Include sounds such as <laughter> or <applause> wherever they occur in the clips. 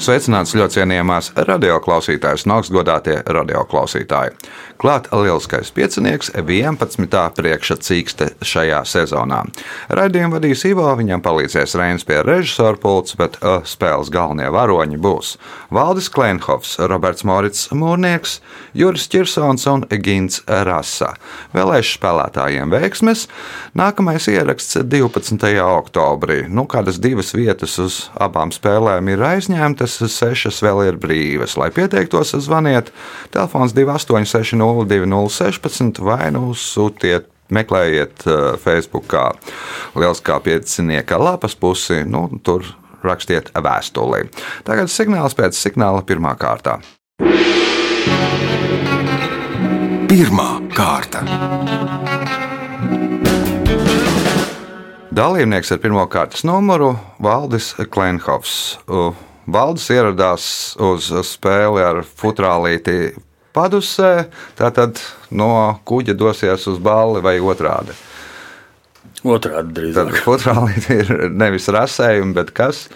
Sveicināts ļoti cienījamās radioklausītājas un augstgadātie radioklausītāji. Klāt lieliskais piecinieks, 11. priekšsacīkste šajā sezonā. Raidījumu vadīs Ivo, viņam palīdzēs Reinas pie režisora pults, bet uh, spēles galvenie varoņi būs Valdis Klenhofs, Roberts Morits Mūrnieks, Juris Čirsons un Gins Rasa. Vēlēšu spēlētājiem veiksmes. Nākamais ieraksts 12. oktobrī. Nu, kādas divas vietas uz abām spēlēm ir aizņemtas vietas, sešas vēl ir brīvas. Lai pieteiktos, zvaniet telefons 286, 0216 vai nu sūtiet meklējiet uh, Facebook, Liels kā piecinieka lapas pusi, nu, tur rakstiet vēstuli. Tagad signāls pēc signāla pirmā kārtā. Pirmā kārta. Dalībnieks ar pirmā kārtas numuru Valdis Klenhovs. Valdis ieradās uz spēli ar futrālīti padusē, tātad no kuģa dosies uz balli vai otrādi. Otrādi drīzāk. Tad futrālīti ir nevis rasējumi, bet kas?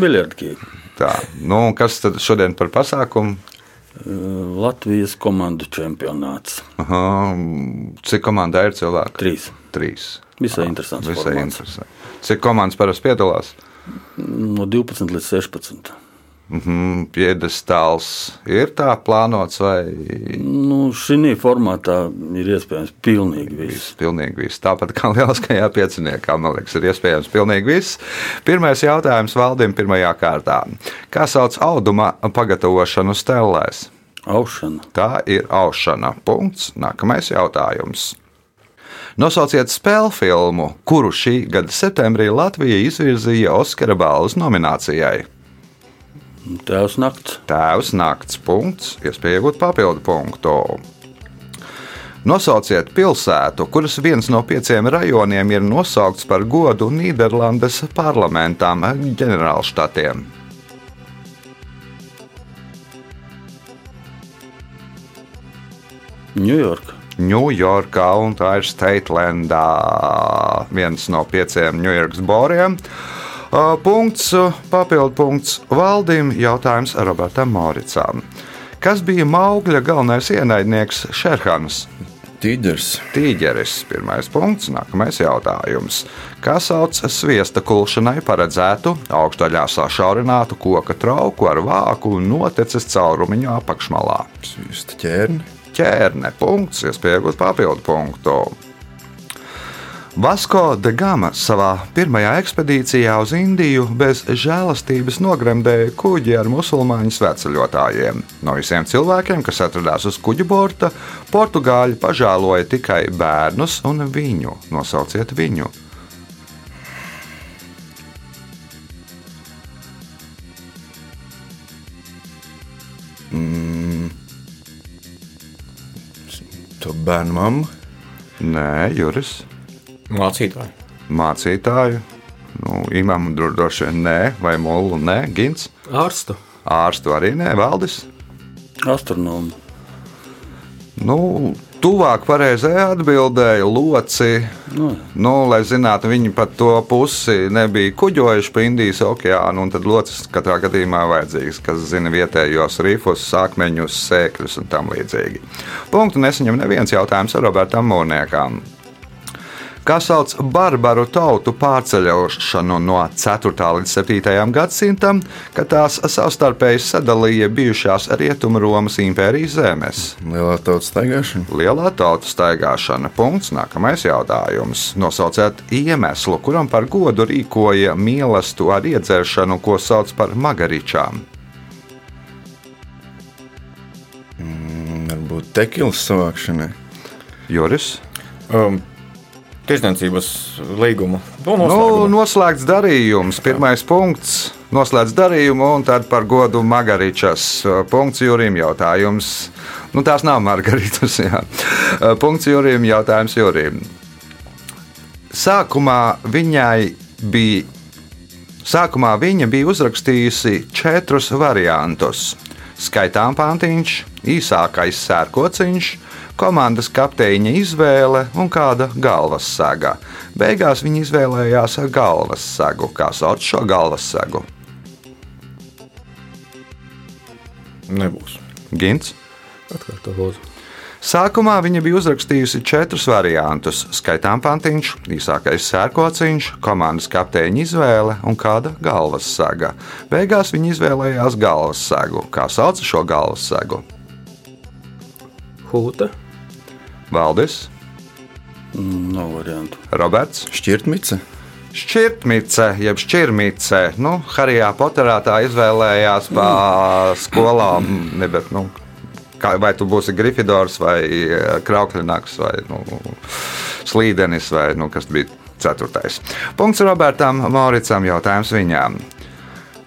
Biljardkīgi. Tā, nu, kas tad šodien par pasākumu? Latvijas komandu čempionāts. Aha, cik komandai ir cilvēki? Trīs. Trīs. Visai interesants. Visai formāts. interesanti. Cik komandas parasti piedalās? No 12 līdz 16. Mhm, Piedestāls ir tā plānots vai Nu, Šī formātā ir iespējams pilnīgi viss. Pilnīgi viss. Tāpat kā lieliskajā pieciniekā, man liekas, ir iespējams pilnīgi viss. Pirmais jautājums valdim pirmajā kārtā. Kā sauc auduma pagatavošanu stellēs? Aušana. Tā ir aušana. Punkts. Nākamais jautājums. Nosauciet spēļu filmu, kuru šī gada septembrī Latvija izvirzīja Oskara balvas nominācijai. Tēvs nakts. Tēvs nakts punkts, iespēja iegūt papildu punktu. Nosauciet pilsētu, kuras viens no pieciem rajoniem ir nosaukts par godu Nīderlandes parlamentam, ģenerālštatiem. Ņujorka. Ņujorkā, un tā ir Statelandā, viens no pieciem Ņujorkas boriem. Uh, Punkts, papildu punkts valdim, jautājums Robertam Moricam. Kas bija Maugļa galvenais ienaidnieks Šerhans? Tīģers. Tīģeris, pirmais punkts, nākamais jautājums. Kā sauc sviesta kulšanai paredzētu augšdaļā sašaurinātu koka trauku ar vāku un noteces caurumiņu apakšmalā? Svīsta ķērni. Ķērne. Punkts, iespējams, papildu punktu. Vasko de Gama savā pirmajā ekspedīcijā uz Indiju bez žēlastības nogremdēja kuģi ar musulmaņu sveceļotājiem. No visiem cilvēkiem, kas atradās uz kuģa borta, portugāļi pažēloja tikai bērnus un viņu. Nosauciet viņu! Bērnu mammu. Nē, Juris, Mācītāji. mācītāju. Nu, imam dro- droši vien nē, vai mūlu nē, Gins. Ārstu. Ārstu arī nē, Valdis. Astronomi. Nu, tuvāk pareizajai atbildēja loci. Nu, Nu, lai zinātu, viņi pat to pusi nebija kuģojuši pa Indijas okeānu, tad locis katrā gadījumā vajadzīgs, kas zina vietējos rifus, sākmeņus, sēkļus un tam līdzīgi. Punktu nesaņem neviens jautājums ar Robertam Mūrniekam. Kā sauc barbaru tautu pārceļošanu no 4. līdz 7. gadsimtam, kad tās savstarpēji sadalīja bijušās Rietumu Romas impērijas zemes? Lielā tautas staigāšana. Lielā tautas staigāšana. Punkts. Nākamais jautājums. Nosauciet iemeslu, kuram par godu rīkoja mīlestību ar iedzeršanu, ko sauc par magaričām. Varbūt tekilas savākšanai. Juris. Um, Tiesniecības līgumu. Nu, noslēgts darījums. Pirmais punkts. Noslēdz darījumu, un tad par godu Magaričas. Punkts Jurim jautājums. Nu, tās nav Margaritas. <laughs> Jā. Punkts Jurim jautājums Jurim. Sākumā viņai bija. Sākumā viņa bija uzrakstījusi četrus variantus. Skaitām pantiņš, īsākais sērkociņš, komandas kapteiņa izvēle un kāda galvas sega. Beigās viņi izvēlējās galvas segu. Kā sauc šo galvas segu? Nebūs. Gins. Atkārtot, lūdzu. Sākumā viņa bija uzrakstījusi četrus variantus - skaitām pantiņš, īsākais sērkociņš, komandas kapteiņa izvēle un kāda galvas sega. Beigās viņa izvēlējās galvas segu. Kā sauc šo galvas segu? Hūta, Valdis, Nav variantu. Roberts, Šķirtmice. Šķirtmice, jeb šķirmice. Nu, Harijā Poterā tā izvēlējās pa skolām, ne, bet, nu, kā, vai tu būsi Grifidors vai eh, Kraukļinaks vai nu, Slīdenis vai nu, kas bija ceturtais. Punkts Robertam Mauricam jautājums viņām.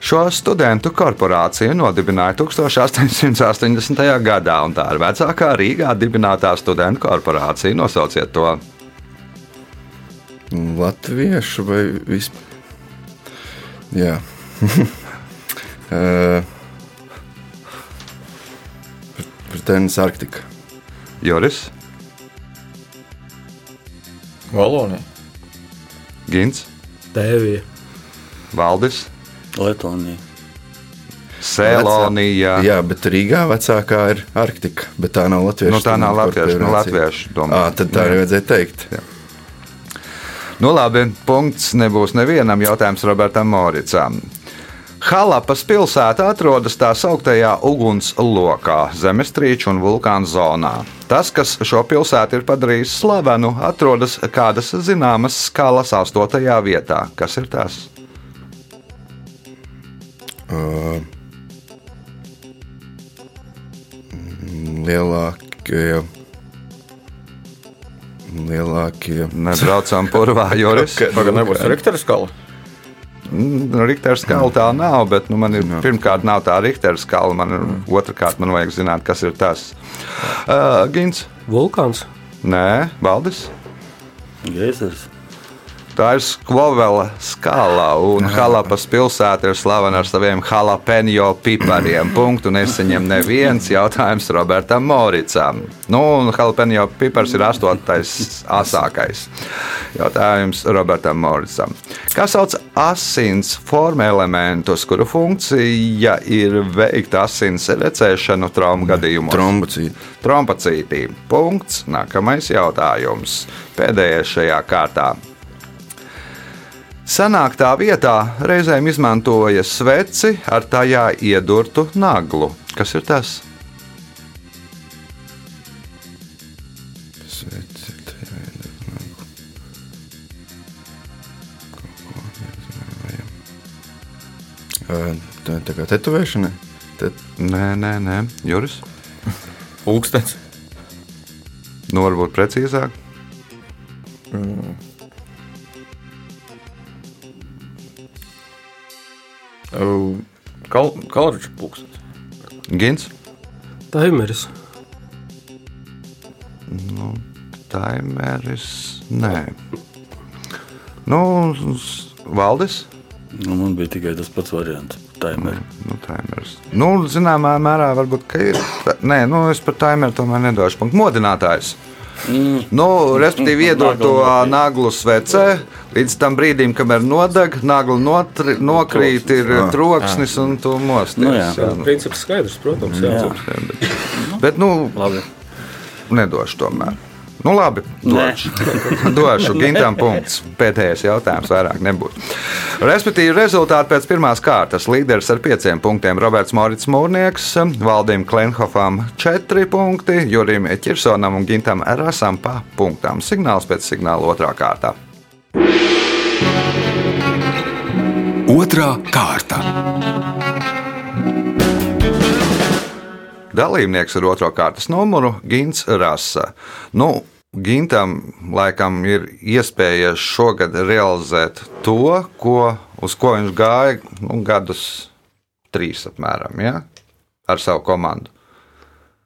Šo studentu korporāciju nodibināja 1880. gadā, un tā ir vecākā Rīgā dibinātā studentu korporācija. Nosauciet to. Latviešu vai vispār? Jā. <laughs> Eh, Pretendents Arktika. Joris, Valonija. Gins, Tēvija, Valdis, Latvija. Sēlonija. Jā, bet Rīgā vecākā ir Arktika. Bet tā nav latviešu. Nu, tā nav latviešu, nu, latviešu domā. Ā, tad tā arī vajadzēja teikt. Nu, labi, punkts nebūs nevienam jautājums Robertam Moricam. Halapas pilsēta atrodas tā sauktajā ugunslokā, zemestrīču un vulkānu zonā. Tas, kas šo pilsētu ir padarījis slavenu, atrodas kādas zināmas skalas astotajā vietā. Kas ir tas? Uh, lielākie. Lielākie. Nebraucam purvā, Joris. Tagad nebūs Riktera skala. Riktera skala tā nav, bet nu, man ir pirmkārt nav tā Riktera skala. Man ir otrkārt, man vajag zināt, kas ir tas. Uh, Gins, vulkāns, nē, Valdis. Geizers. Tā ir sklovela skala, un Halapas pilsēta ir slavena ar saviem jalapeņo pipariem. <clears throat> Punktu nesaņem neviens jautājums Robertam Moricam. Nu, un jalapeņo pipars ir astotais <laughs> asākais. Jautājums Robertam Moricam. Kā sauc asins forma elementus, kuru funkcija ir veikt asins recēšanu traumu gadījumos? Trombocīti. Trombocītī. Punkts. Nākamais jautājums. Pēdējais šajā kārtā. Sanāktā vietā reizēm izmantoja sveci ar tajā iedurtu naglu. Kas ir tas? Tā, tā kā tetovēšana. Tad Nē, nē, nē. Juris. Pūkstens. Nu, varbūt precīzāk. Kal Kalriča pūkstens. Gins. taimeris, Taimeris. Nē. Nu, Valdis. Nu, man bija tikai tas pats variants. Timer. Nu, timeris. Nu, zināmā mērā varbūt ka ir. Nē, nu, es par timeru tomēr nedošu punktu. Modinātājs. Mm. Nu, respektīvi, iedod to naglu svecē, līdz tam brīdim, kamēr nodeg, nagla notri, nokrīt, ir troksnis un tu mosties. Nu, jā. jā, princips skaidrs, protams, jā. Jā. Bet, nu, Labi. nedošu tomēr. Nu, labi, došu. došu Gintam punkts. Pēdējais jautājums vairāk nebūs. Respektīvi, rezultāti pēc pirmās kārtas. Līderis ar pieciem punktiem Roberts Morits Mūrnieks, Valdim Klenhofam četri punkti, Jurim Čirsonam un Gintam Rasam pa punktām. Signāls pēc signāla otrā kārtā. Otra kārta. Dalībnieks ar otro kārtas numuru - Gins Rasa. Nu, Gintam laikam ir iespēja šogad realizēt to, ko, uz ko viņš gāja nu, gadus trīs apmēram, ja? ar savu komandu.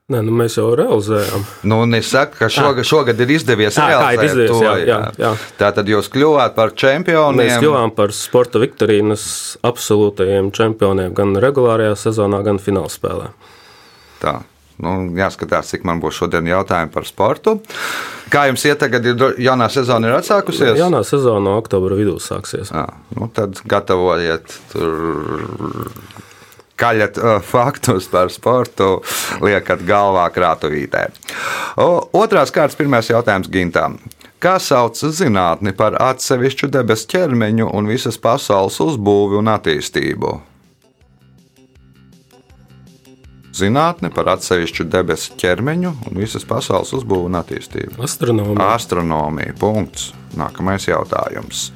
Nē, nu mēs jau realizējām. Nu, nesaka, ka šogad, šogad ir izdevies Ā, kā ir realizēt izdevies, to. jā, jā, jā. Tātad jūs kļuvāt par čempioniem. Mēs kļuvām par sporta viktorīnas absolūtajiem čempioniem gan regulārajā sezonā, gan finālspēlē. Tā. Nu, jāskatās, cik man būs šodien jautājumi par sportu. Kā jums iet, tagad ir jaunā sezona ir atsākusies? Jaunā sezona no oktobra vidū sāksies. Jā, nu tad gatavojiet tur. Kaļat uh, faktus par sportu, liekat galvā krātuvītē. Otrās kārtas pirmais jautājums Gintam. Kā sauc zinātni par atsevišķu debesu ķermeņu un visas pasaules uzbūvi un attīstību? Zinātne par atsevišķu debesu ķermeņu un visas pasaules uzbūvi un attīstību. Astronomija. Astronomija. Punkts. Nākamais jautājums.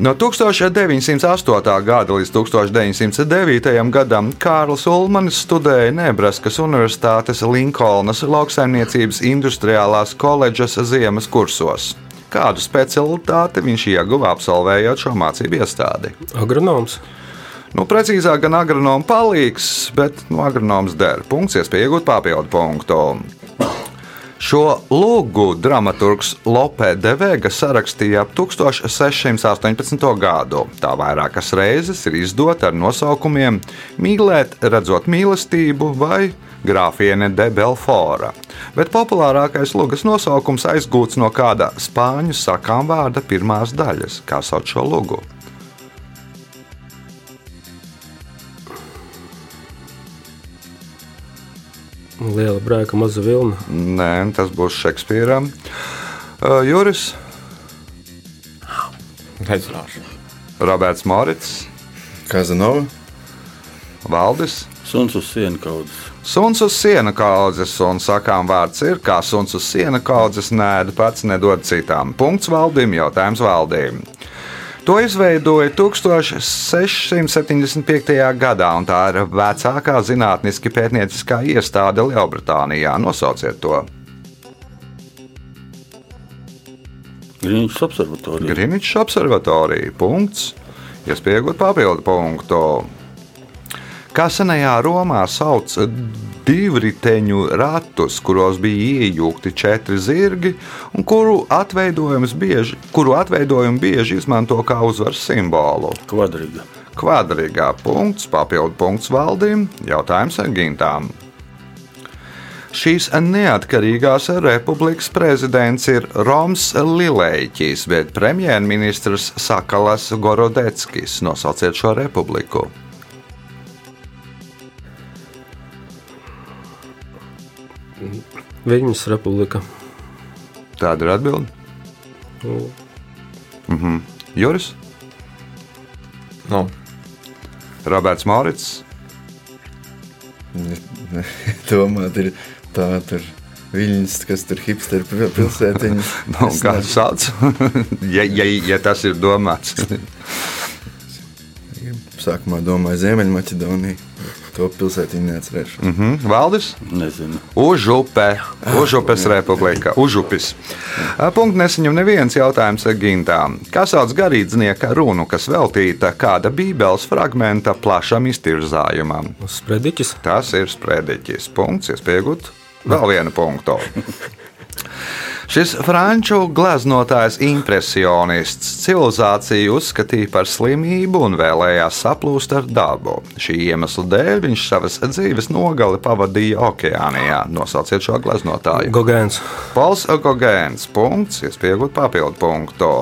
No 1908. gada līdz 1909. gadam Kārlis Ulmanis studēja Nebraskas Universitātes Linkolnas lauksaimniecības industriālās koledžas ziemas kursos. Kādu specialitāti viņš ieguva absolvējot šo mācību iestādi? Agronoms. Nu, precīzāk, gan agronoma palīgs, bet nu, agronoms der. Punkts, iespēja iegūt papildu punktu. Šo lūgu dramaturgs Lope de Vega sarakstīja ap 1618. gadu. Tā vairākas reizes ir izdota ar nosaukumiem Mīlēt, redzot mīlestību vai Grāfiene de Belfora. Bet populārākais lūgas nosaukums aizgūts no kāda spāņu sakām vārda pirmās daļas, kā sauc šo lūgu. Liela brēka, maza vilna. Nē, tas būs Šekspīram. Uh, Juris, Nezināšu. Roberts Morits, Kazanova. Valdis. Suns uz sienas kaudzes. Suns uz siena kaudzes, un sakām vārds ir, kā suns uz siena kaudzes nēda pats nedod citām. Punkts valdīm, jautājums valdīm. To izveidoja 1675. gadā, un tā ir vecākā zinātniski pētnieciskā iestāde Lielbritānijā. Nosauciet to Grīņš observatorija. Greenwich observatorija. Punkts. Iespējot papildu punktu. Kā senajā Romā sauc divriteņu ratus, kuros bija iejūgti četri zirgi, un kuru atveidojums bieži, kuru atveidojumu bieži izmanto kā uzvaras simbolu. Kvadrīga. Kvadrīgā punkts, papildu punkts valdīm, jautājums Gintām. Šīs neatkarīgās republikas prezidents ir Roms Lilēķis, bet premjerministrs Sakalas Gorodeckis. Nosauciet šo republiku. Viņas republika. Tāda ir atbilde. Mhm. Juris, Nu, Roberts Morits, <laughs> Domāt, ir tā tur viļņas, kas tur hipster pil- pilsētiņas. <laughs> nu, Es kā sauc? <laughs> ja, ja, ja tas ir domāts. Sākumā domāju Ziemeļmaķedoniju. To pilsētiņu neatcerēšu. Mhm. Valdis? Nezinu. Užupe, Užupes republika, Užupis. Punkts nesaņem neviens jautājums Gintām. Kā sauc garīdznieka runu, kas veltīta kāda bībeles fragmenta plašam iztirzājumam? Sprediķis. Tas ir sprediķis. Punkts, iespējot vēl vienu punktu. <laughs> Šis franču gleznotājs impresionists civilizāciju uzskatīja par slimību un vēlējās saplūst ar dabu. Šī iemesla dēļ viņš savas dzīves nogali pavadīja okeānijā. Nosauciet šo gleznotāju. Gogēns. Pols Gogēns. Punkts, iespējot papildu punktu.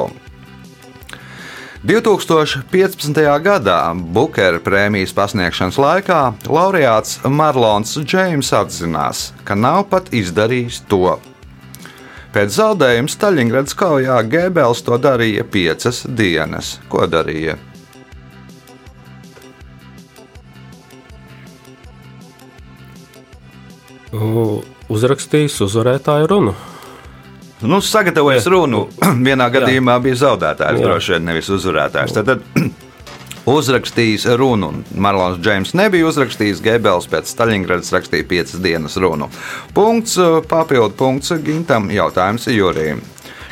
2015. gadā Bukera prēmijas pasniegšanas laikā laureāts Marlons Džeims apzinās, ka nav pat izdarījis to. Pēc zaudējuma Staļingradas kaujā Gēbels to darīja piecas dienas. Ko darīja? Uzrakstījis uzvarētāju runu. Nu, sagatavojas runu. <clears throat> Vienā gadījumā bija zaudētājs, Jā. droši vien nevis uzvarētājs. Tad, tad <clears throat> uzrakstījis runu. Marlons Džeims nebija uzrakstījis, Gebels pēc Staļingradas rakstīja piecas dienas runu. Punkts, papildu punkts Gintam, jautājums Jurijam.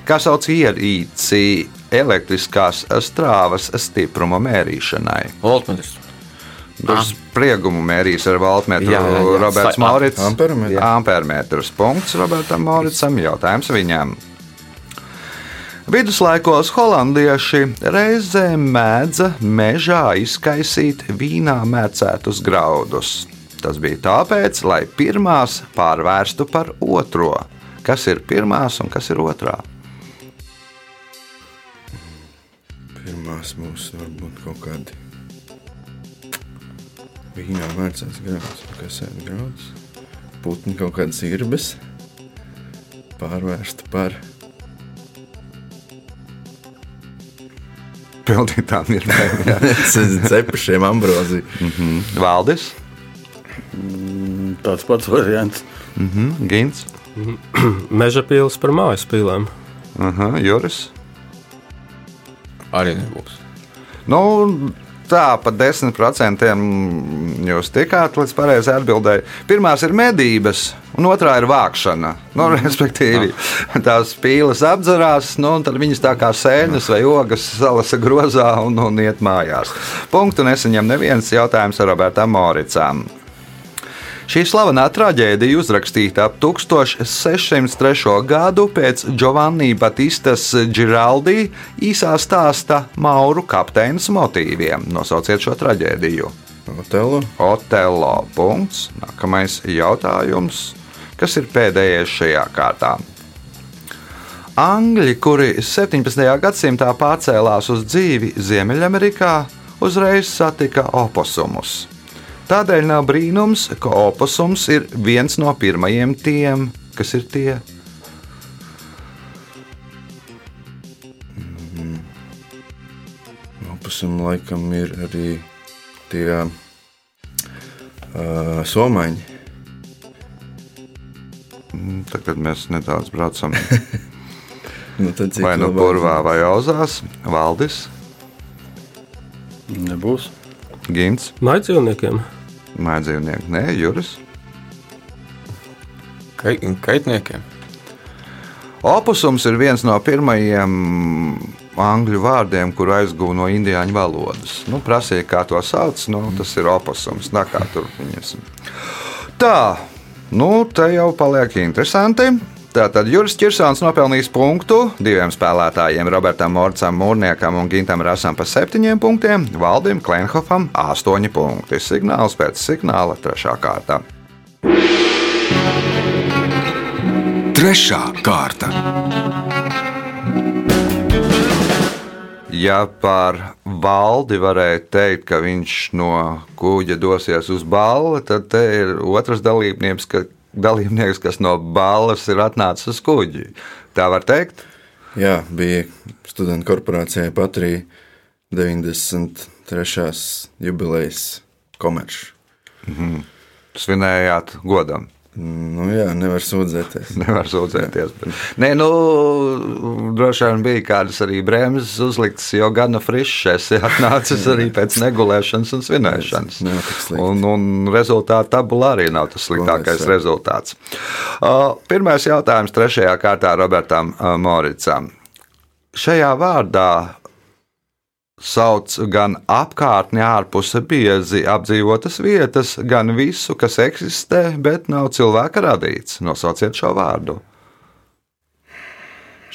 Kā sauc ierīci elektriskās strāvas stipruma mērīšanai? Voltmetrs. Tur spriegumu mērīs ar voltmetru Jā, jā, jā. Roberts Maurits. Ampermetrs. Ampermetrs. Punkts Robertam Mauricam. Jautājums viņam. Viduslaikos holandieši reizēm mēdza mežā izkaisīt vīnā mērcētus graudus. Tas bija tāpēc, lai pirmās pārvērstu par otro. Kas ir pirmās un kas ir otrā? Pirmās mūsu varbūt kaut kādi vīnā vērtsās grauds, kas ir grauds. Putni kaut kādas irbes pārvērsta par Pildītām ir <laughs> cepušiem ambroziju. Valdis, Tāds pats variants. mhm, Gins, <clears throat> Meža pils par mājas pilēm. aha, Juris. Arī nebūs. Nu, tā pa 10% jūs tikāt līdz pareizai atbildēji. Pirmā ir medības, un otrā ir vākšana. Nu, respektīvi, tās pīles apdzerās, nu, un tad viņas tā kā sēnes vai ogas salasa grozā un, un iet mājās. Punktu nesaņem neviens jautājums ar Robertam Moricām. Šī slavenā traģēdija uzrakstīta ap 1603. gadu pēc Giovanni Batistas Giraldi īsā stāsta Mauru kapteinas motīviem. Nosauciet šo traģēdiju. Otelo. Otelo. Punkts. Nākamais jautājums. Kas ir pēdējais šajā kārtā? Angļi, kuri 17. gadsimtā pārcēlās uz dzīvi Ziemeļamerikā, uzreiz satika oposumus. Tādēļ nav brīnums, ka opusums ir viens no pirmajiem tiem, kas ir tie. Opusam laikam ir arī tie uh, somaņi. Tad, kad mēs nedaudz braucam <laughs> Nu, vai nu burvā, vai auzās, Valdis, Nebūs. Gins, Maidzīvniekiem. Mājdzīvnieks, Nē, Juris. Kai, kaitniekiem. Opusums ir viens no pirmajiem angļu vārdiem, kuru aizguva no indiāņu valodas. Nu, prasīja, kā to sauc, nu, tas ir opusums. Tā kā tur viņas. Tā, nu, te jau paliek interesanti. Tātad Juris Kirsons nopelnījis punktu diviem spēlētājiem, Robertam Morcam, Mūrniekam un Gintam Rasam pa septiņiem punktiem, Valdim Klenhofam astoņi punkti. Signāls pēc signāla trešā kārta. Trešā kārta. Ja par valdi varēja teikt, ka viņš no kuģa dosies uz balli, tad te ir otrs dalībnieks, ka, dalībnieks kas no balvas ir atnācis uz kuģi. Tā var teikt? Jā, bija studentu korporācijai Patrija 93. jubilejas komerčs. Svinējāt godam. Nu, jā, nevar sūdzēties. <laughs> Nevar sūdzēties. Bet... Nē, nu, droši vien bija kādas arī bremzes uzliktas, jo gana frišs atnācis arī <laughs> pēc negulēšanas un svinēšanas. Un, un rezultātu tabula arī nav tas sliktākais jā. rezultāts. Uh, Pirmais jautājums trešajā kārtā Robertam uh, Moricam. Šajā vārdā sauc gan apkārtni ārpus biezi apdzīvotas vietas, gan visu, kas eksistē, bet nav cilvēka radīts. Nosauciet šo vārdu.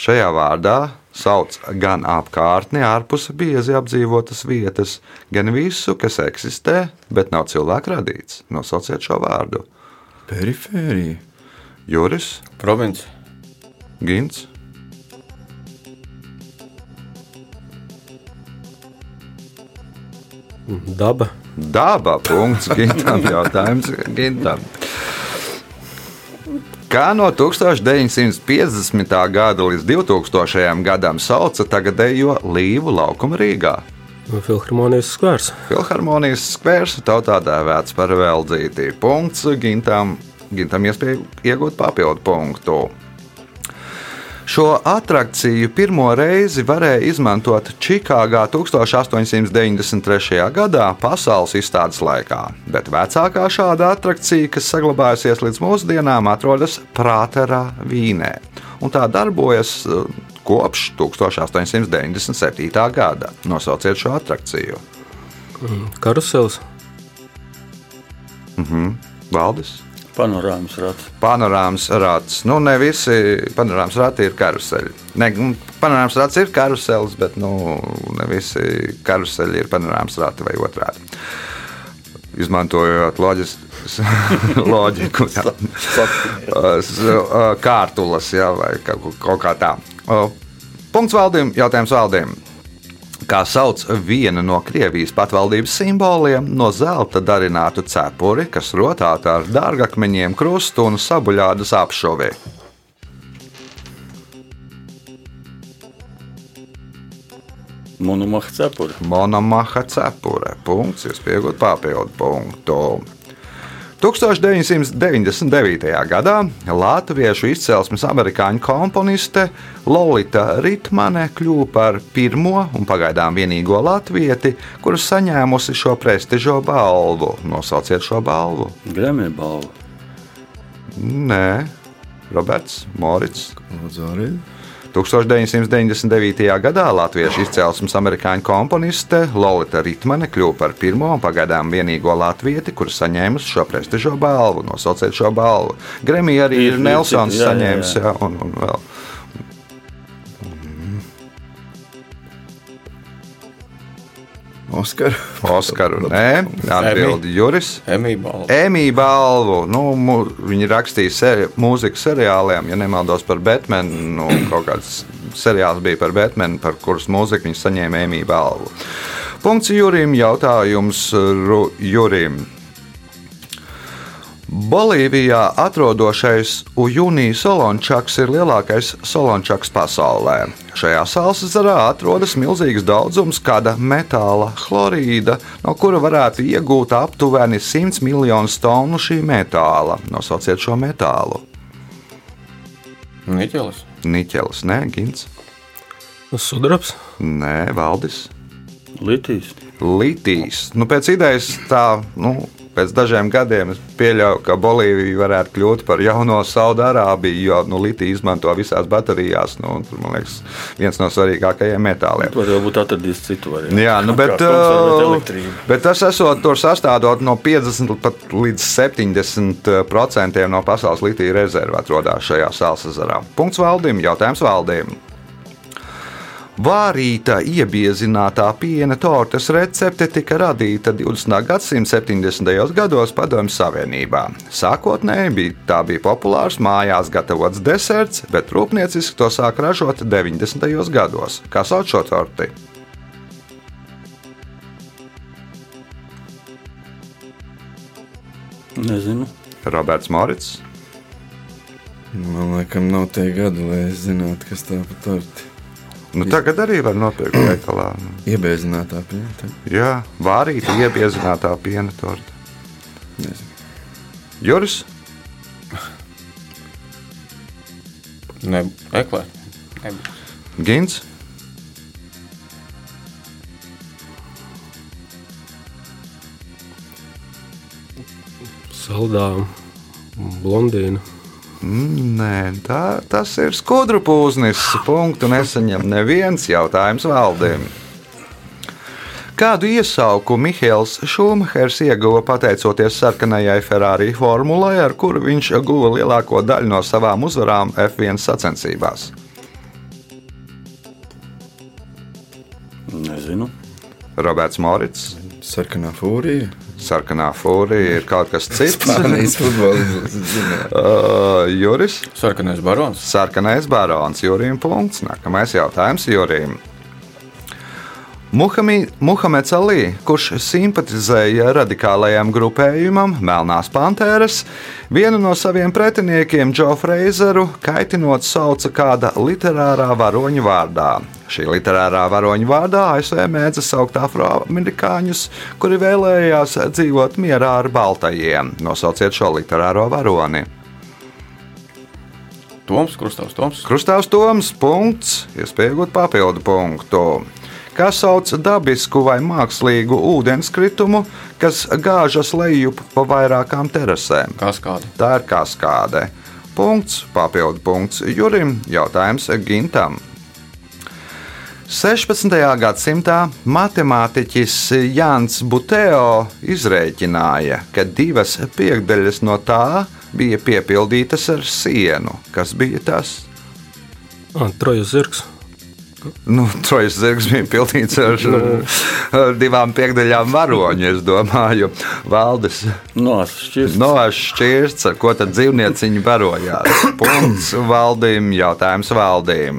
Šajā vārdā sauc gan apkārtni ārpus biezi apdzīvotas vietas, gan visu, kas eksistē, bet nav cilvēka radīts. Nosauciet šo vārdu. Perifērija. Juris, Province. Gins, Daba. Daba. Punkts. Gintam jautājums. Gintam. Kā no 1950. gada līdz 2000. gadam sauca tagadējo Līvu laukumu Rīgā? Filharmonijas skvērs. Filharmonijas skvērs tautā dēvēts par veldzīti. Punkts Gintam, Gintam iespēja iegūt papildu punktu. Šo attrakciju pirmo reizi varēja izmantot Čikāgā 1893. gadā pasaules izstādes laikā, bet vecākā šāda attrakcija, kas saglabājusies līdz mūsdienām, atrodas Prāterā, Vīnē. Un tā darbojas eh, kopš 1897. gada. Nosauciet šo attrakciju. Karusels. Valdis. Panorāmas rats. Panorāmas rats. Nu, ne visi panorāmas rati ir karuseļi. Ne, nu, panorāmas rats ir karusels, bet nu, ne visi karuseļi ir panorāmas rati vai otrādi. izmantojot loģis, <laughs> loģiku, kārtulas jā, vai kaut, kaut kā tā. Punkts valdījumam, jautājums valdījumam. Kā sauc vienu no Krievijas patvaldības simboliem, no zelta darinātu cepuri, kas rotāta ar dārgakmeņiem, krustu un sabuļādas apšovē? Monomaha cepura. Monomaha cepure. Punkts, jūs pieaugat papildu punktu. 1999. gadā latviešu izcelsmes amerikāņu komponiste Lorita Ritmane kļuva par pirmo un pagaidām vienīgo latvieti, kurš saņēmusi šo prestižo balvu. Nosauciet šo balvu. Grēmē balva. Nē, Roberts Morits. Lūdzu, arī. 1999. gadā latviešu izcelsmes amerikāņu komponiste Lorita Ritmane kļuva par pirmo un pagaidām vienīgo latvieti, kurš saņēmusi šo prestižo balvu. Nosauciet šo balvu. Gremija arī Ir- ir Nelsons jā, jā, saņēmis, jā. jā, un, un vēl. Oskar. Oskaru. Nē, atbild Juris. Emīļa balvu. Nu, mu, viņi rakstīja seri, mūziku seriāliem, ja nemaldos par Batmanu. Nu, kaut kāds seriāls bija par Batmanu, par kuras mūziku viņi saņēma Emīļa balvu. Punkts Jurim. Jautājums Ru, Jurim. Bolīvijā atrodošais Ujunijas solončaks ir lielākais solončaks pasaulē. Šajā salas zarā atrodas milzīgs daudzums kāda metāla chlorīda, no kura varētu iegūt aptuveni 100 miljonus tonu šī metāla. Nosauciet šo metālu. Niķelis. Niķelis, nē, Gins, Sudrabs. nē, Valdis. Litīs. Litīs. Nu, pēc idejas tā, nu, pēc dažiem gadiem es pieļauju, ka Bolīvija varētu kļūt par jauno Saudārābiju, jo nu, litiju izmanto visās baterijās. Nu, tur, man liekas, viens no svarīgākajiem metāliem. Var jau būt atradis citu variantu. Jā, nu, bet, konservēt uh, bet tas esot tur sastādot no 50 pat līdz 70 procentiem no pasaules litija rezervu atrodas šajā salsazarā. Punkts valdījumam, jautājums valdījumam. Vārīta iebiezinātā piena tortes recepte tika radīta 20. gadsimta 70. gados Padomju Savienībā. Sākotnēji bija, tā bija populārs mājās gatavots deserts, bet rūpnieciski to sāk ražot 90. gados. Kā sauc šo torti? Nezinu. Roberts Morits. Man liekas, nav tie gadi, lai es zinātu, kas tā pa torti. Nu, tagad arī var nopirkt veikalā. Iebēzinātā piena. Jā, vārīta iebiezinātā piena torta. Nezinu. Juris, Ne, eklē. Gins, Saldā. Blondīna. Nē, tā, tas ir skudru pūznis. Punktu nesaņem neviens jautājums valdēm. Kādu iesauku Mihails Šumahers ieguva pateicoties sarkanajai Ferrari formulai, ar kuru viņš guva lielāko daļu no savām uzvarām F1 sacensībās? Nezinu. Roberts Morits, Sarkanā fūrija. sarkanā fūrija ir kaut kas cits. Spānijas futbols. <laughs> Uh, Juris. Sarkanais barons. Sarkanais barons Jurijam punkts. Nākamais jautājums Jurijam. Muhameds Ali, kurš simpatizēja radikālajam grupējumam Melnās Pantēras, vienu no saviem pretiniekiem, Džo Freizeru, kaitinot sauca kāda literārā varoņa vārdā. Šī literārā varoņa vārdā ASV mēdza saukt afroamerikāņus, kuri vēlējās dzīvot mierā ar baltajiem. Nosauciet šo literāro varoni. Toms, Krustāvs Toms. Krustāvs Toms, punkts, iespējot papildu punktu. Kas sauc dabisku vai mākslīgu ūdenskritumu, kas gāžas lejup pa vairākām terasēm? Kaskāde. Tā ir kaskāde. Punkts, papildu punkts Jurim, jautājums Gintam. 16. gadsimtā matemātiķis Jānis Buteo izrēķināja, ka divas piekdaļas no tā bija piepildītas ar sienu. Kas bija tas? Trojas zirgs. Nu, Trojas zirgs bija pildīts ar ar divām piekdaļām varoņu. Es domāju, valdes Nošķirs. nošķirts, ar ko tad dzīvnieciņi barojās. Punkts valdīm, jautājums valdīm.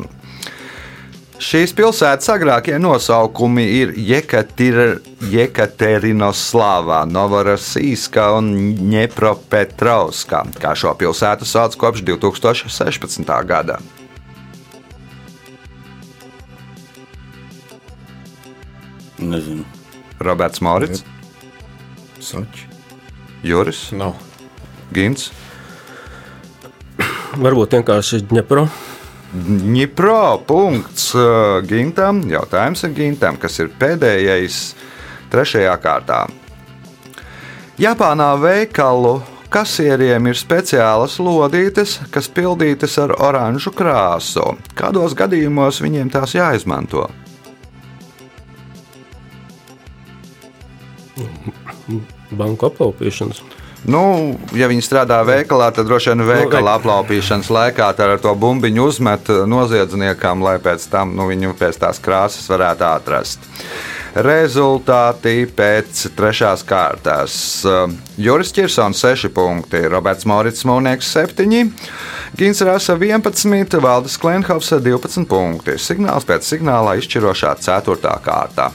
Šīs pilsētas agrākie nosaukumi ir Jekaterinoslava, Novorosīska un Dņepropetrovska, kā šo pilsētu sauc kopš 2016. gada. Nezinu. Roberts Morits, Soči. Juris, Nav. Gins. Varbūt vienkārši Dņepro. Dņipro punkts uh, Gintam. Jautājums ir Gintam, kas ir pēdējais trešajā kārtā. Japānā veikalu kasieriem ir speciālas lodītes, kas pildītas ar oranžu krāsu. Kādos gadījumos viņiem tās jāizmanto? Banku aplaupīšanas. Nu, ja viņi strādā veikalā, tad droši vien veikala aplaupīšanas laikā ar to bumbiņu uzmet noziedzniekam, lai pēc tam nu, viņu pēc tās krāsas varētu atrast. Rezultāti pēc trešās kārtas. Juris Kirsons 6 punkti, Roberts Morits Mūnieks 7, Gins Rasa 11, Valdis Klenhovs 12 punkti. Signāls pēc signāla izšķirošā 4. kārta.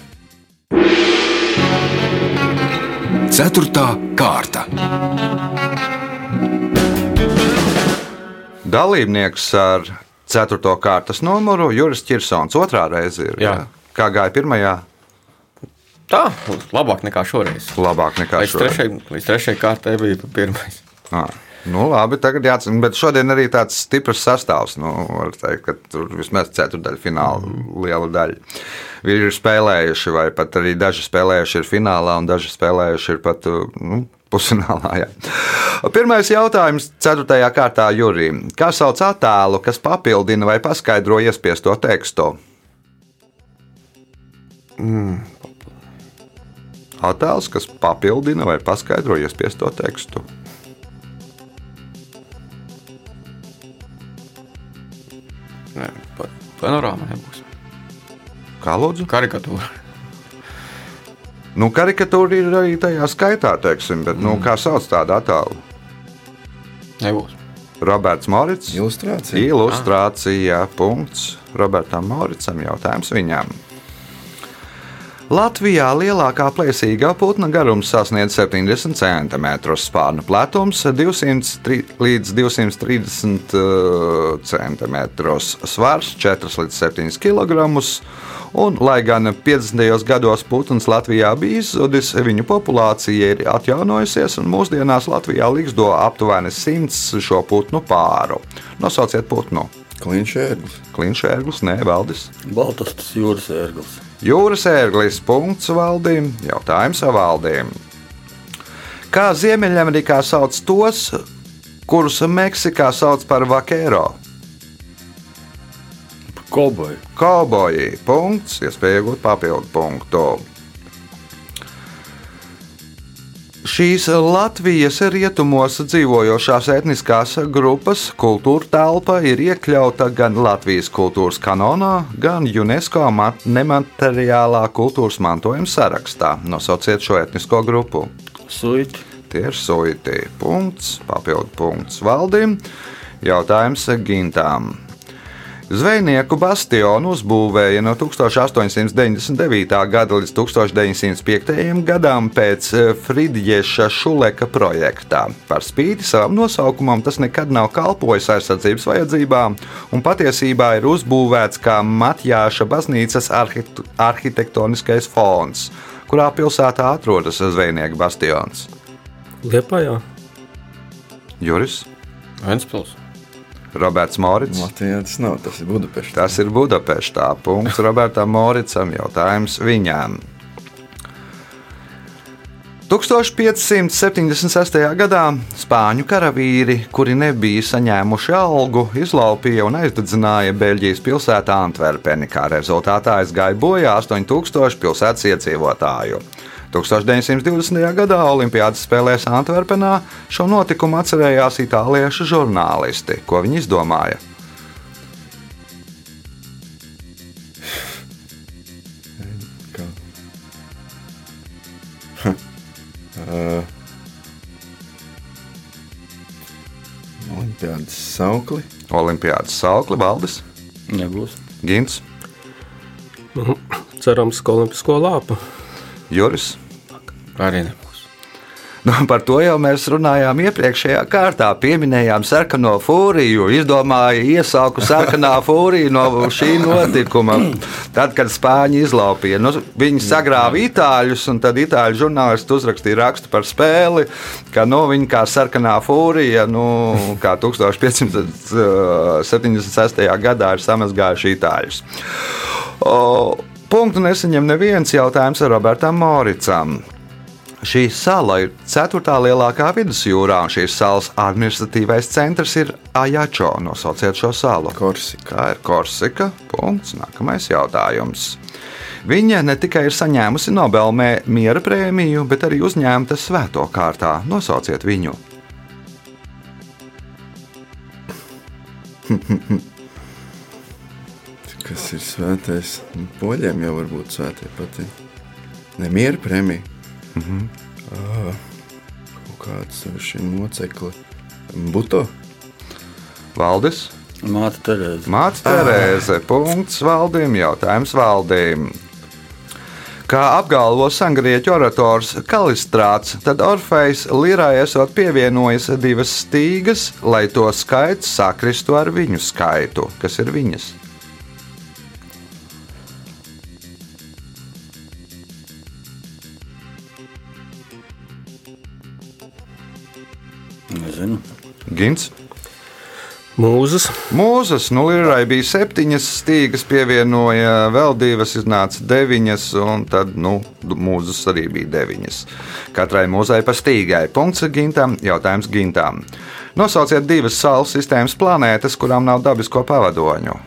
Ceturtā kārta. Dalībnieks ar 4. kārtas numuru Juris Kirsons. Otrā reize ir. Jā. Kā gāja pirmajā? Tā, labāk nekā šoreiz. Labāk nekā Līdz šoreiz. trešajai, līdz trešajai kārtai bija pa pirmais. Ah, nu, labi, tagad jāatcerās. Bet šodien arī tāds stiprs sastāvs. Nu, var teikt, ka tur vismaz ceturdaļa fināla Mm. liela daļa. Ir spēlējuši, vai pat arī daži spēlējuši ir finālā, un daži spēlējuši ir pat nu, pusfinālā. Jā. Pirmais jautājums, 4. kārtā Jurijam. Kā sauc attēlu, kas papildina vai paskaidro iespiesto tekstu? Mm. Attēls, kas papildina vai paskaidro iespiesto tekstu. Panorāma nebūs. Kā lūdzu? Karikatūra. Nu, karikatūra ir arī tajā skaitā, teiksim, bet nu, kā sauc tādu attēlu? Nebūs. Roberts Morits. Ilustrācija. Ilustrācija. Punkts. Robertam Moricam jautājums viņam. Latvijā lielākā plēsīgā putna garums sasniedz 70 cm, spārnu platums 200 līdz 230 cm, svars 4 līdz 7 kg. Un, lai gan 50. gados putns Latvijā bija izzudis, viņu populācija ir atjaunojusies, un mūsdienās Latvijā līgzdo aptuveni 100 šo putnu pāru. Nosauciet putnu. Kliņšērglis. Klinšērglis, nē, valdis. Baltas tas jūras ērglis. Jūras ērglis, punkts valdīm, jautājums valdīm. Kā Ziemeļamerikā sauc tos, kurus Meksikā sauc par vaquero? Koboji. Kauboji, punkts, iespēja iegūt papildu punktu. Šīs Latvijas rietumos dzīvojošās etniskās grupas kultūra telpa ir iekļauta gan Latvijas kultūras kanonā, gan UNESCO mat- nemateriālā kultūras mantojuma sarakstā. Nosauciet šo etnisko grupu. Suiti. Tie ir suiti. Punkts, papildu punkts valdīm. Jautājums Gintām. Zvejnieku bastionu uzbūvēja no 1899. gada līdz 1905. gadam pēc Friedriča Šuleka projekta. Par spīti savam nosaukumam tas nekad nav kalpojis aizsardzības vajadzībām un patiesībā ir uzbūvēts kā Matjāša baznīcas arhit- arhitektoniskais fons, kurā pilsētā atrodas zvejnieku bastions. Liepājā. Juris, Ventspils. Roberts Morits. Latvijā tas nav, tas ir Budapeštā. Tas ir Budapeštā. Punkts Robertam Moricam. Jautājums viņām. 1576. gadā spāņu karavīri, kuri nebija saņēmuši algu, izlaupīja un aizdedzināja Beļģijas pilsētā Antverpeni. Kā rezultātā aizgāja bojā 8000 pilsētas iedzīvotāju. 1920. gadā Olimpiādas spēlēs Antverpenā šo notikumu atcerējās itāliešu žurnālisti. Ko viņi izdomāja? Olimpiādas saukli. Olimpiādas saukli valdes. Nebūs. Gins. Nu, cerams, ka olimpisko lāpu. Juris. Arī nebūs. Nu, par to jau mēs runājām iepriekšējā kārtā. Pieminējām sarkano fūriju, izdomāja iesauku sarkanā <laughs> fūrija no šī notikuma. Tad, kad Spāņi izlaupīja, nu, viņi sagrāva itāļus, un tad itāļu žurnālisti uzrakstīja rakstu par spēli, ka nu, viņi kā sarkanā fūrija, nu, kā 1576. gadā ir samazgājuši itāļus. O, punktu nesaņem neviens jautājums ar Robertam Moricam. Šī sala ir ceturtā lielākā vidusjūrā, un šīs salas administratīvais centrs ir Ajačo. Nosauciet šo salu. Korsika. Ir Korsika? Punkts. Nākamais jautājums. Viņa ne tikai ir saņēmusi Nobela mē- miera prēmiju, bet arī uzņēmta svēto kārtā. Nosauciet viņu. <laughs> Kas ir svētais? Nu, Poļiem jau var būt svētie pati. Nemiera prēmija. Mm -hmm. ah, kaut kāds šī mocekli. Buto. Valdis, Māte Terēza. Mācis Terēze, punkts valdījumam, jautājums valdījumam. Kā apgalvo sangrieķu orators Kalistrāts, tad Orfejs Lirai esot pievienojis divas stīgas, lai to skaits sakristu ar viņu skaitu. Kas ir viņas? Nezinu. Gins. Mūzes, Mūzes, nu, Lirai bija septiņas stīgas, pievienoja vēl divas, iznāca deviņas, un tad, nu, mūzes arī bija deviņas. Katrai mūzai pa stīgai. Punkts gintam, jautājums gintām. Nosauciet divas Saules sistēmas planētas, kurām nav dabisko pavadoņu.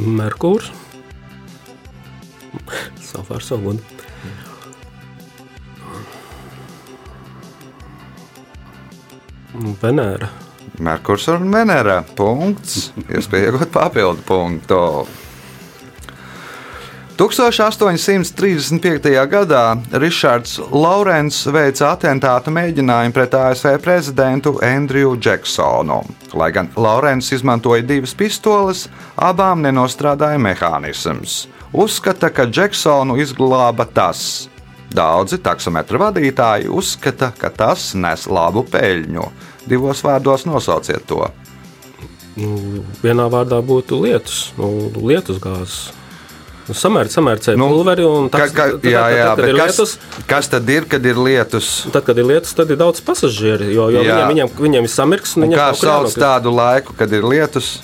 Merkūrs. Savā ar savu godu. Venēra. Merkurs un Venēra. Punkts. Iespēja iegūt papildu punktu. 1835. gadā Ričards Laurents veica atentātu mēģinājumu pret ASV prezidentu Andriju Džeksonu. Lai gan Laurents izmantoja divas pistoles, abām nenostrādāja mehānisms. Uzskata, ka Džeksonu izglāba tas. Daudzi taksometra vadītāji uzskata, ka tas nes labu peļņu. Divos vārdos nosauciet to. Nu, vienā vārdā būtu lietus, nu, lietus gāzes. Nu, Samēr, samērcēja Nu, pulveri un tā ka, jā, jā, tad, bet kas, lietus, kas tad ir, kad ir lietus? tad, kad ir lietus, tad ir daudz pasažieru, jo, jo Jā. viņiem, viņiem, viņiem ir samirks. un Un kā sauc jānokrist. tādu laiku, kad ir lietus?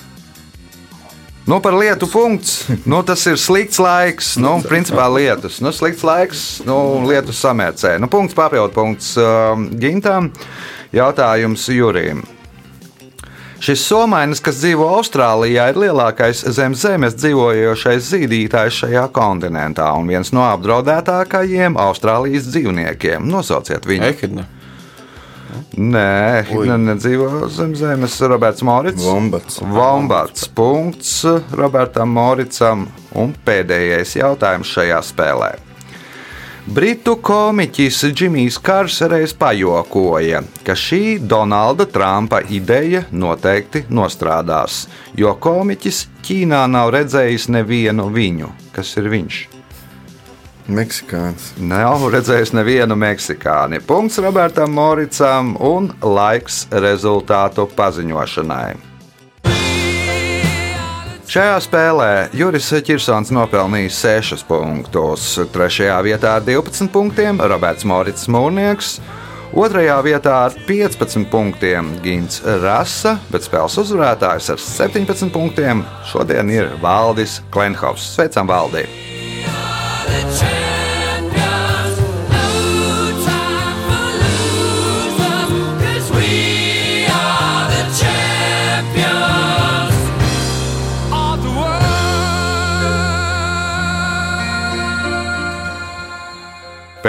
Nu, par lietu punkts. Nu, tas ir slikts laiks. Nu, principā lietus. Nu, slikts laiks, nu, lietus samērcē. Nu, punkts papildu punkts um, Gintam. Jautājums Jurim. Šis somainis, kas dzīvo Austrālijā, ir lielākais zem zemes dzīvojošais zīdītājs šajā kontinentā un viens no apdraudētākajiem Austrālijas dzīvniekiem. Nosauciet viņu. Ehidna. Nē, ne, nedzīvo zem zemes. Roberts Morits. Vombats. Vombats. Punkts Robertam Moricam. Un pēdējais jautājums šajā spēlē. Britu komiķis Džimijs Kārs reiz pajokoja, ka šī Donalda Trumpa ideja noteikti nostrādās, jo komiķis Ķīnā nav redzējis nevienu viņu. Kas ir viņš? Meksikāns. Nav redzējis nevienu meksikāni. Punkts Robertam Moricam un laiks rezultātu paziņošanai. Šajā spēlē Juris Kirsons nopelnīja 6 punktus. Trešajā vietā ar 12 punktiem Roberts Morits Mūrnieks. Otrajā vietā ar 15 punktiem Gins Rasa, bet spēles uzvarētājs ar 17 punktiem šodien ir Valdis Klenhovs. Sveicam, Valdī!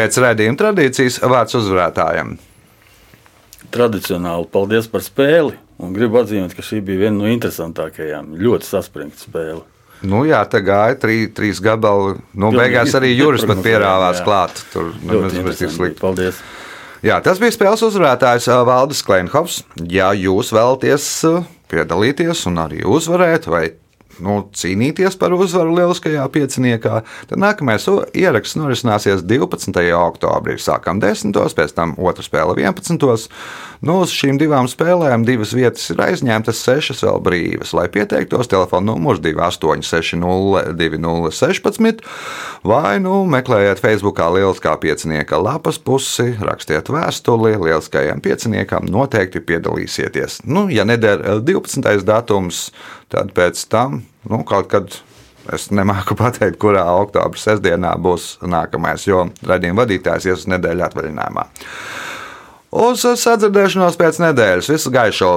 Pēc redzējuma tradīcijas vārds uzvarētājiem. Tradicionāli paldies par spēli. Gribu atzīmēt, ka šī bija viena no interesantākajām. Ļoti saspringta spēle. Nu, jā, tā gāja trī, trīs gabali. Nu, Pilnīgi beigās arī Juris pat pierāvās jā. klāt. Tur nemaz nebija slikti. Paldies! Jā, tas bija spēles uzvarētājs ā, Valdis Klimhovs. Ja jūs vēlaties ā, piedalīties un arī uzvarēt, vai nu, cīnīties par uzvaru lieliskajā pieciniekā, tad nākamais ieraksts norisināsies 12. oktobrī. Sākam 10. pēc tam otra spēle 11. Nu, uz šīm divām spēlēm divas vietas ir aizņemtas, sešas vēl brīvas. Lai pieteiktos, telefona numurs 28602016 vai nu, meklējiet Facebookā Lieliskā piecinieka lapas pusi, rakstiet vēstuli Lieliskajam pieciniekam, noteikti piedalīsieties. Nu, ja neder 12. datums, tad pēc tam nu, kaut kad. Es nemāku <laughs> pateikt, kurā oktobra sestdienā būs nākamais, jo raidījuma vadītājs ies uz nedēļu atvaļinājumā. Uz sadzirdēšanos pēc nedēļas. Visu gaišu!